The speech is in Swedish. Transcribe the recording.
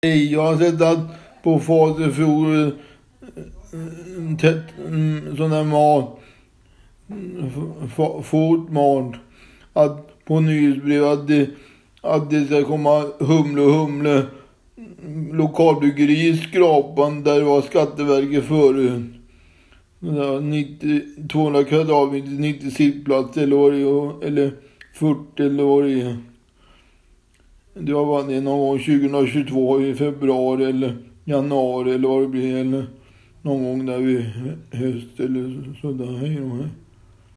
Jag har sett att på Fagerfjord eh, tätt mm, sån där mat, fotmat, att på nyhetsbrev att det, att det ska komma Humle och Humle mm, lokalbryggeri i Skrapan där det var Skatteverket förut. 90, 200 kvadratmeter, 90 sittplatser eller vad det är, eller 40 eller vad det är. Det var det någon gång 2022 i februari eller januari eller vad det blir. Eller någon gång där vid höst eller sådär. Hej då.